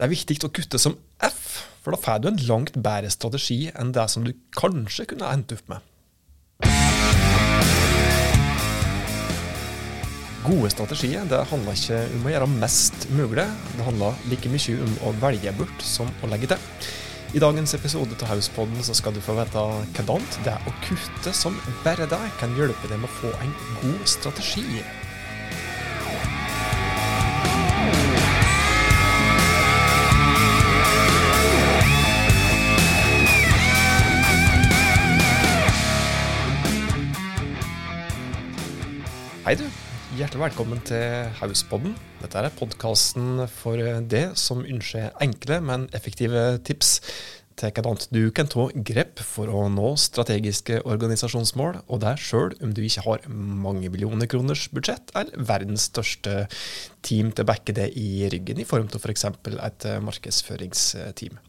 Det er viktig å kutte som F, for da får du en langt bedre strategi enn det som du kanskje kunne endt opp med. Gode strategier det handler ikke om å gjøre mest mulig, det handler like mye om å velge bort som å legge til. I dagens episode av Hauspodden så skal du få vite hvordan det å kutte som bare deg kan hjelpe deg med å få en god strategi. Hei, du. Hjertelig velkommen til Hauspodden. Dette er podkasten for det som ønsker enkle, men effektive tips til hvordan du kan ta grep for å nå strategiske organisasjonsmål, og det sjøl om du ikke har mange millioner kroners budsjett eller verdens største team til å backe det i ryggen, i form av f.eks. For et markedsføringsteam.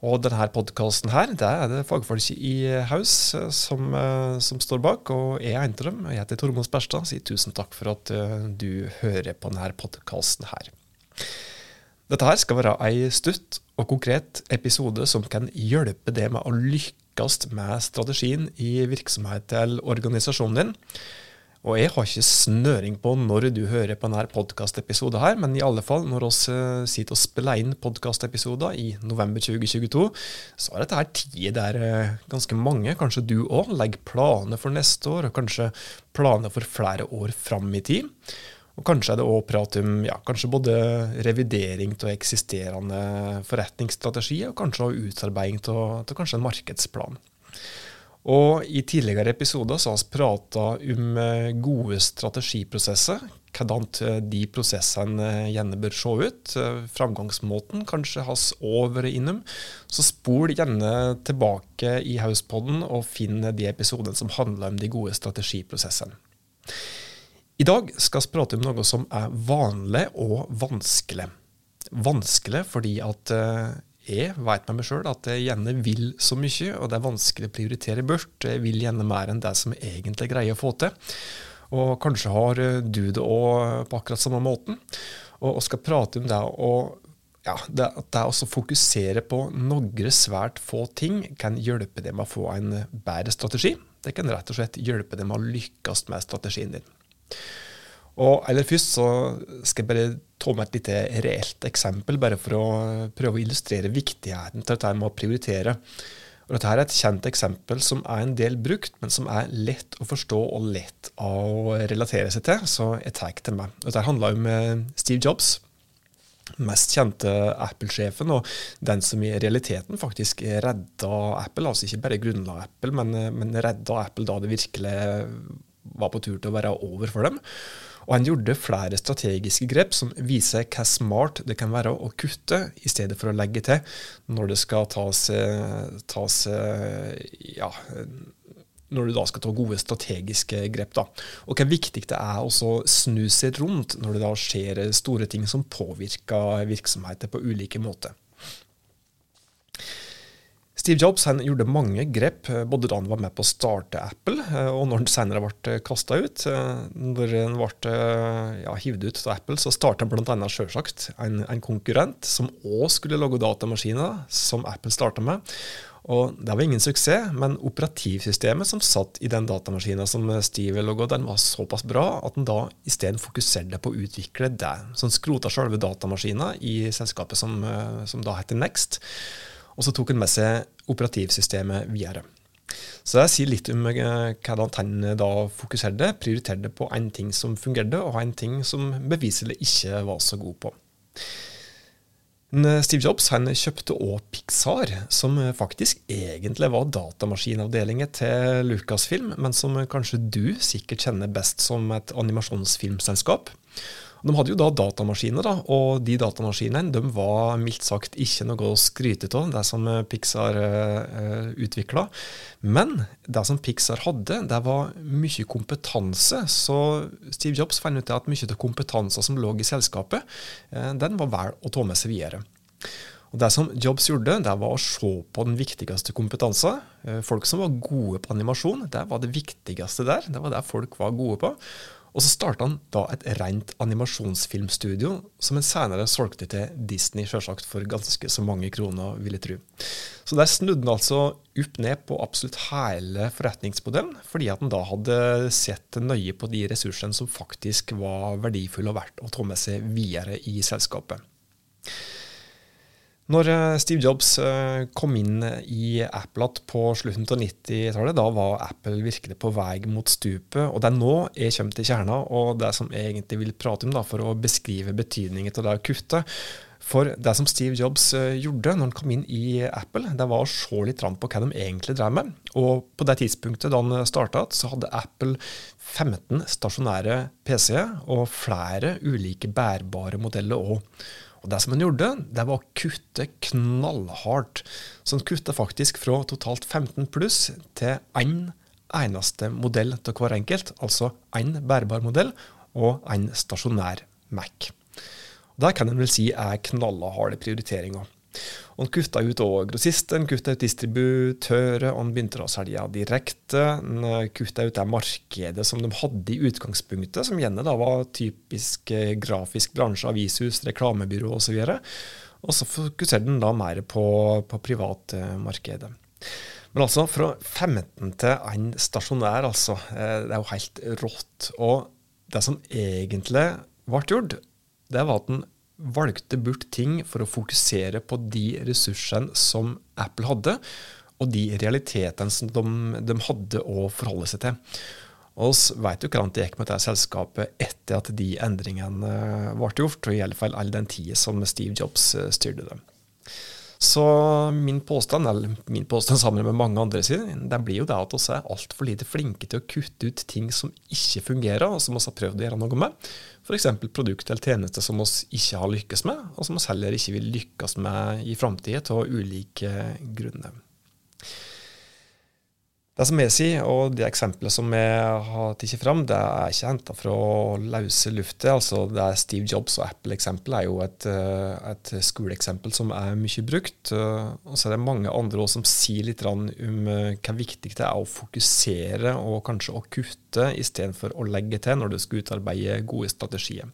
Og denne podkasten her, det er det fagfolk i Haus som, som, står bak, og jeg er en av dem. Jeg heter Tormod Sperstad, sier tusen takk for at eh, du hører på denne podkasten her. Dette her skal være ei stutt og konkret episode som kan hjelpe deg med å lykkes med strategien i virksomheten til organisasjonen din. Og jeg har ikke snøring på når du hører på denne podkastepisoden her, men i alle fall når vi eh, sitter og spiller inn podkastepisoder i november 2022, så er dette her tid der eh, ganske mange, kanskje du òg, legger planer for neste år, og kanskje planer for flere år fram i tid. Og kanskje er det òg prat om ja, kanskje både revidering av eksisterende forretningsstrategier, og kanskje også utarbeiding av kanskje en markedsplan. Og I tidligere episoder så har vi prata om eh, gode strategiprosesser. Hvordan eh, de prosessene eh, gjerne bør se ut. Framgangsmåten kanskje har vi vært innom. Så spol gjerne tilbake i Hauspodden og finn de episodene som handler om de gode strategiprosessene. I dag skal vi prate om noe som er vanlig og vanskelig. Vanskelig fordi at jeg vet med meg sjøl at jeg gjerne vil så mye, og det er vanskelig å prioritere bort. Jeg vil gjerne mer enn det som jeg egentlig greier å få til. Og kanskje har du det òg på akkurat samme måten. Og, skal prate om det og ja, det, det å fokusere på noen svært få ting kan hjelpe deg med å få en bedre strategi. Det kan rett og slett hjelpe deg med å lykkes med strategien din. Og aller først så skal jeg bare ta med et lite reelt eksempel, bare for å prøve å illustrere viktigheten til dette med å prioritere. Og dette er et kjent eksempel som er en del brukt, men som er lett å forstå og lett å relatere seg til, så jeg tar det med. Dette handler om eh, Steve Jobs, mest kjente Apple-sjefen, og den som i realiteten faktisk redda Apple. Altså ikke bare grunnla Apple, men, eh, men redda Apple da det virkelig var på tur til å være over for dem. Og han gjorde flere strategiske grep som viser hva smart det kan være å kutte, i stedet for å legge til når det skal tas, tas ja, når du da skal ta gode strategiske grep. da. Og hva viktig det er å snu seg rundt når det da skjer store ting som påvirker virksomheter på ulike måter. Steve Jobs gjorde mange grep, eh, både da han var med på å starte Apple, eh, og når han senere ble eh, kasta ut. Når han ble ja, hivd ut av Apple, så starta han bl.a. selvsagt en, en konkurrent som òg skulle lage datamaskiner, som Apple starta med. Og Det var ingen suksess, men operativsystemet som satt i den datamaskinen som Steve laga, den var såpass bra at han da isteden fokuserte på å utvikle det. Så han skrota selve datamaskinen i selskapet som, som da heter Next. Og så tok han med seg operativsystemet videre. Så det sier litt om eh, hvordan han da fokuserte, prioriterte på en ting som fungerte, og en ting som beviselig ikke var så god på. Steve Jobs han kjøpte òg Pixar, som faktisk egentlig var datamaskinavdelingen til Lucasfilm, men som kanskje du sikkert kjenner best som et animasjonsfilmselskap. De hadde jo da datamaskiner, da, og de datamaskinene de var mildt sagt ikke noe å skryte av, det som Pixar uh, utvikla. Men det som Pixar hadde, det var mye kompetanse. Så Steve Jobs fant ut at mye av kompetansen som lå i selskapet, uh, den var vel å ta med seg videre. Og Det som Jobs gjorde, det var å se på den viktigste kompetansen. Folk som var gode på animasjon, det var det viktigste der. Det var det folk var gode på. Og så starta han da et rent animasjonsfilmstudio, som han senere solgte til Disney, selvsagt for ganske så mange kroner, vil jeg tro. Så der snudde han altså opp ned på absolutt hele forretningsmodellen, fordi at han da hadde sett nøye på de ressursene som faktisk var verdifulle og verdt å ta med seg videre i selskapet. Når eh, Steve Jobs eh, kom inn i Apple på slutten av 90-tallet, da var Apple virkelig på vei mot stupet. Og det er nå jeg kommer til kjerna, og det som jeg egentlig vil prate om da, for å beskrive betydningen av det å kutte. For det som Steve Jobs eh, gjorde når han kom inn i Apple, det var å se litt på hva de egentlig drev med. Og på det tidspunktet da han starta, så hadde Apple 15 stasjonære PC-er og flere ulike bærbare modeller òg. Og det som han gjorde, det var å kutte knallhardt. Så han kutta faktisk fra totalt 15 pluss til én en eneste modell til hver enkelt. Altså én bærbar modell og én stasjonær Mac. Og Det kan en vel si er knallharde prioriteringer. Han kutta ut òg grossisten, kutta ut distributører, han begynte å selge direkte. Han eh, kutta ut det markedet som de hadde i utgangspunktet, som gjerne da var typisk eh, grafisk bransje, avishus, reklamebyrå osv. Og så fokuserte han da mer på, på privatmarkedet. Men altså, fra 15 til en stasjonær, altså. Eh, det er jo helt rått. Og det som egentlig ble gjort, det var at han valgte bort ting for å fokusere på de ressursene som Apple hadde, og de realitetene som de, de hadde å forholde seg til. Og vi vet jo hvordan det gikk med dette selskapet etter at de endringene ble gjort, og i alle fall all den tida som Steve Jobs eh, styrte det. Så min påstand, eller min påstand sammen med mange andre sin, det blir jo det at vi er altfor lite flinke til å kutte ut ting som ikke fungerer, og som vi har prøvd å gjøre noe med. F.eks. produkt eller tjenester som vi ikke har lykkes med, og som vi heller ikke vil lykkes med i framtida av ulike grunner. Det som jeg sier, og det eksempelet som jeg har tatt fram, det er ikke henta fra løse lufta. Altså, det er Steve Jobs og Apple-eksempelet er jo et, eh, et, skoleeksempel som er mye brukt. Og så er det mange andre som sier litt om eh, hva viktig det er å fokusere og kanskje å kutte, istedenfor å legge til når du skal utarbeide gode strategier.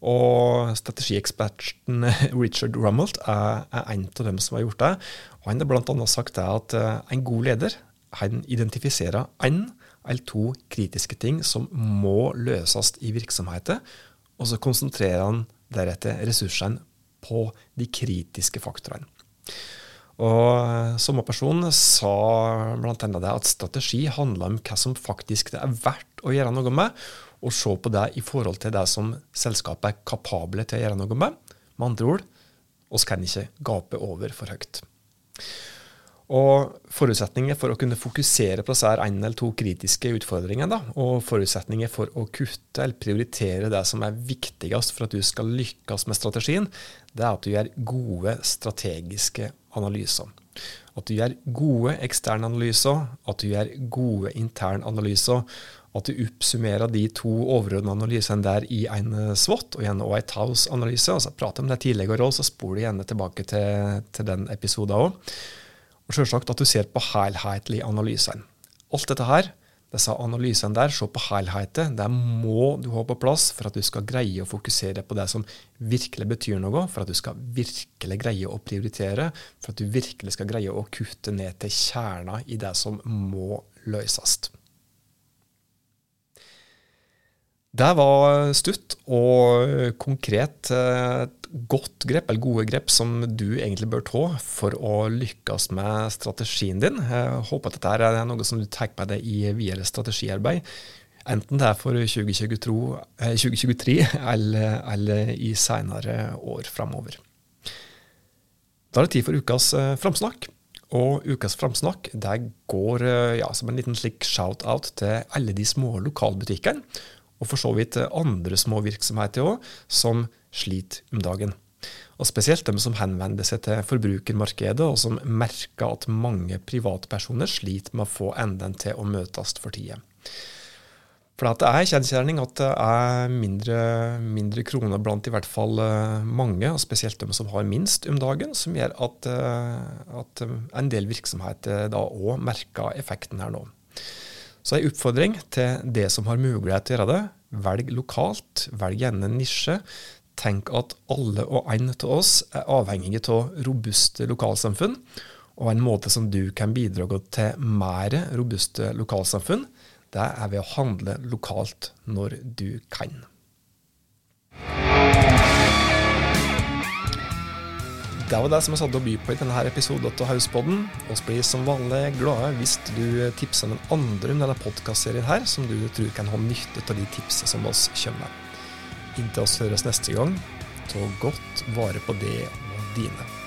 Og strategieksperten Richard Rummelt er, er en av dem som har gjort det. Og Han har bl.a. sagt at eh, en god leder han identifiserer én eller to kritiske ting som må løses i virksomheten, og så konsentrerer han deretter ressursene på de kritiske faktorene. Og Samme person sa bl.a. at strategi handler om hva som faktisk det er verdt å gjøre noe med, og se på det i forhold til det som selskapet er kapable til å gjøre noe med. Med andre ord, oss kan ikke gape over for høyt. Og Forutsetninger for å kunne fokusere på disse en eller to kritiske utfordringer, da, og forutsetninger for å kutte eller prioritere det som er viktigst for at du skal lykkes med strategien, det er at du gjør gode strategiske analyser. At du gjør gode eksterne analyser, at du gjør gode interne analyser. At du oppsummerer de to overordnede analysene der i en SWOT og en White House-analyse. altså Prate om det tidligere òg, så spol gjerne tilbake til, til den episoden òg. Og selvsagt at du ser på helhetlig analysen. Alt dette her, disse analysene der, se på helheten, det må du ha på plass for at du skal greie å fokusere på det som virkelig betyr noe, for at du skal virkelig greie å prioritere, for at du virkelig skal greie å kutte ned til kjerna i det som må løses. Det var stutt og konkret et godt grep, eller gode grep, som du egentlig bør ta for å lykkes med strategien din. Jeg håper at dette er noe som du tar med deg i videre strategiarbeid. Enten det er for 2022, 2023 eh, eller, eller i senere år framover. Da er det tid for ukas eh, framsnakk. Og ukas framsnakk går eh, ja, som en liten slik shout-out til alle de små lokalbutikkene og for så vidt andre små virksomheter òg, som sliter om dagen. Og Spesielt de som henvender seg til forbrukermarkedet, og som merker at mange privatpersoner sliter med å få endene til å møtes for tida. For det er kjensgjerning at det er mindre, mindre, kroner blant i hvert fall eh, mange, og spesielt de som har minst om dagen, som gjør at, eh, at en del virksomheter da òg merker effekten her nå. Så ei oppfordring til det som har mulighet til å gjøre det. Velg lokalt, velg gjerne en nisje. Tenk at alle og en av oss er avhengige av robuste lokalsamfunn. Og en måte som du kan bidra til mer robuste lokalsamfunn, det er ved å handle lokalt når du kan. Det var det som jeg hadde å by på i denne episoden av Hauspodden. Vi blir som vanlig glade hvis du tipser noen andre om denne podkastserien her, som du tror kan ha nytte av de tipsene som oss kommer med. Inntil oss høres neste gang, ta godt vare på det og dine.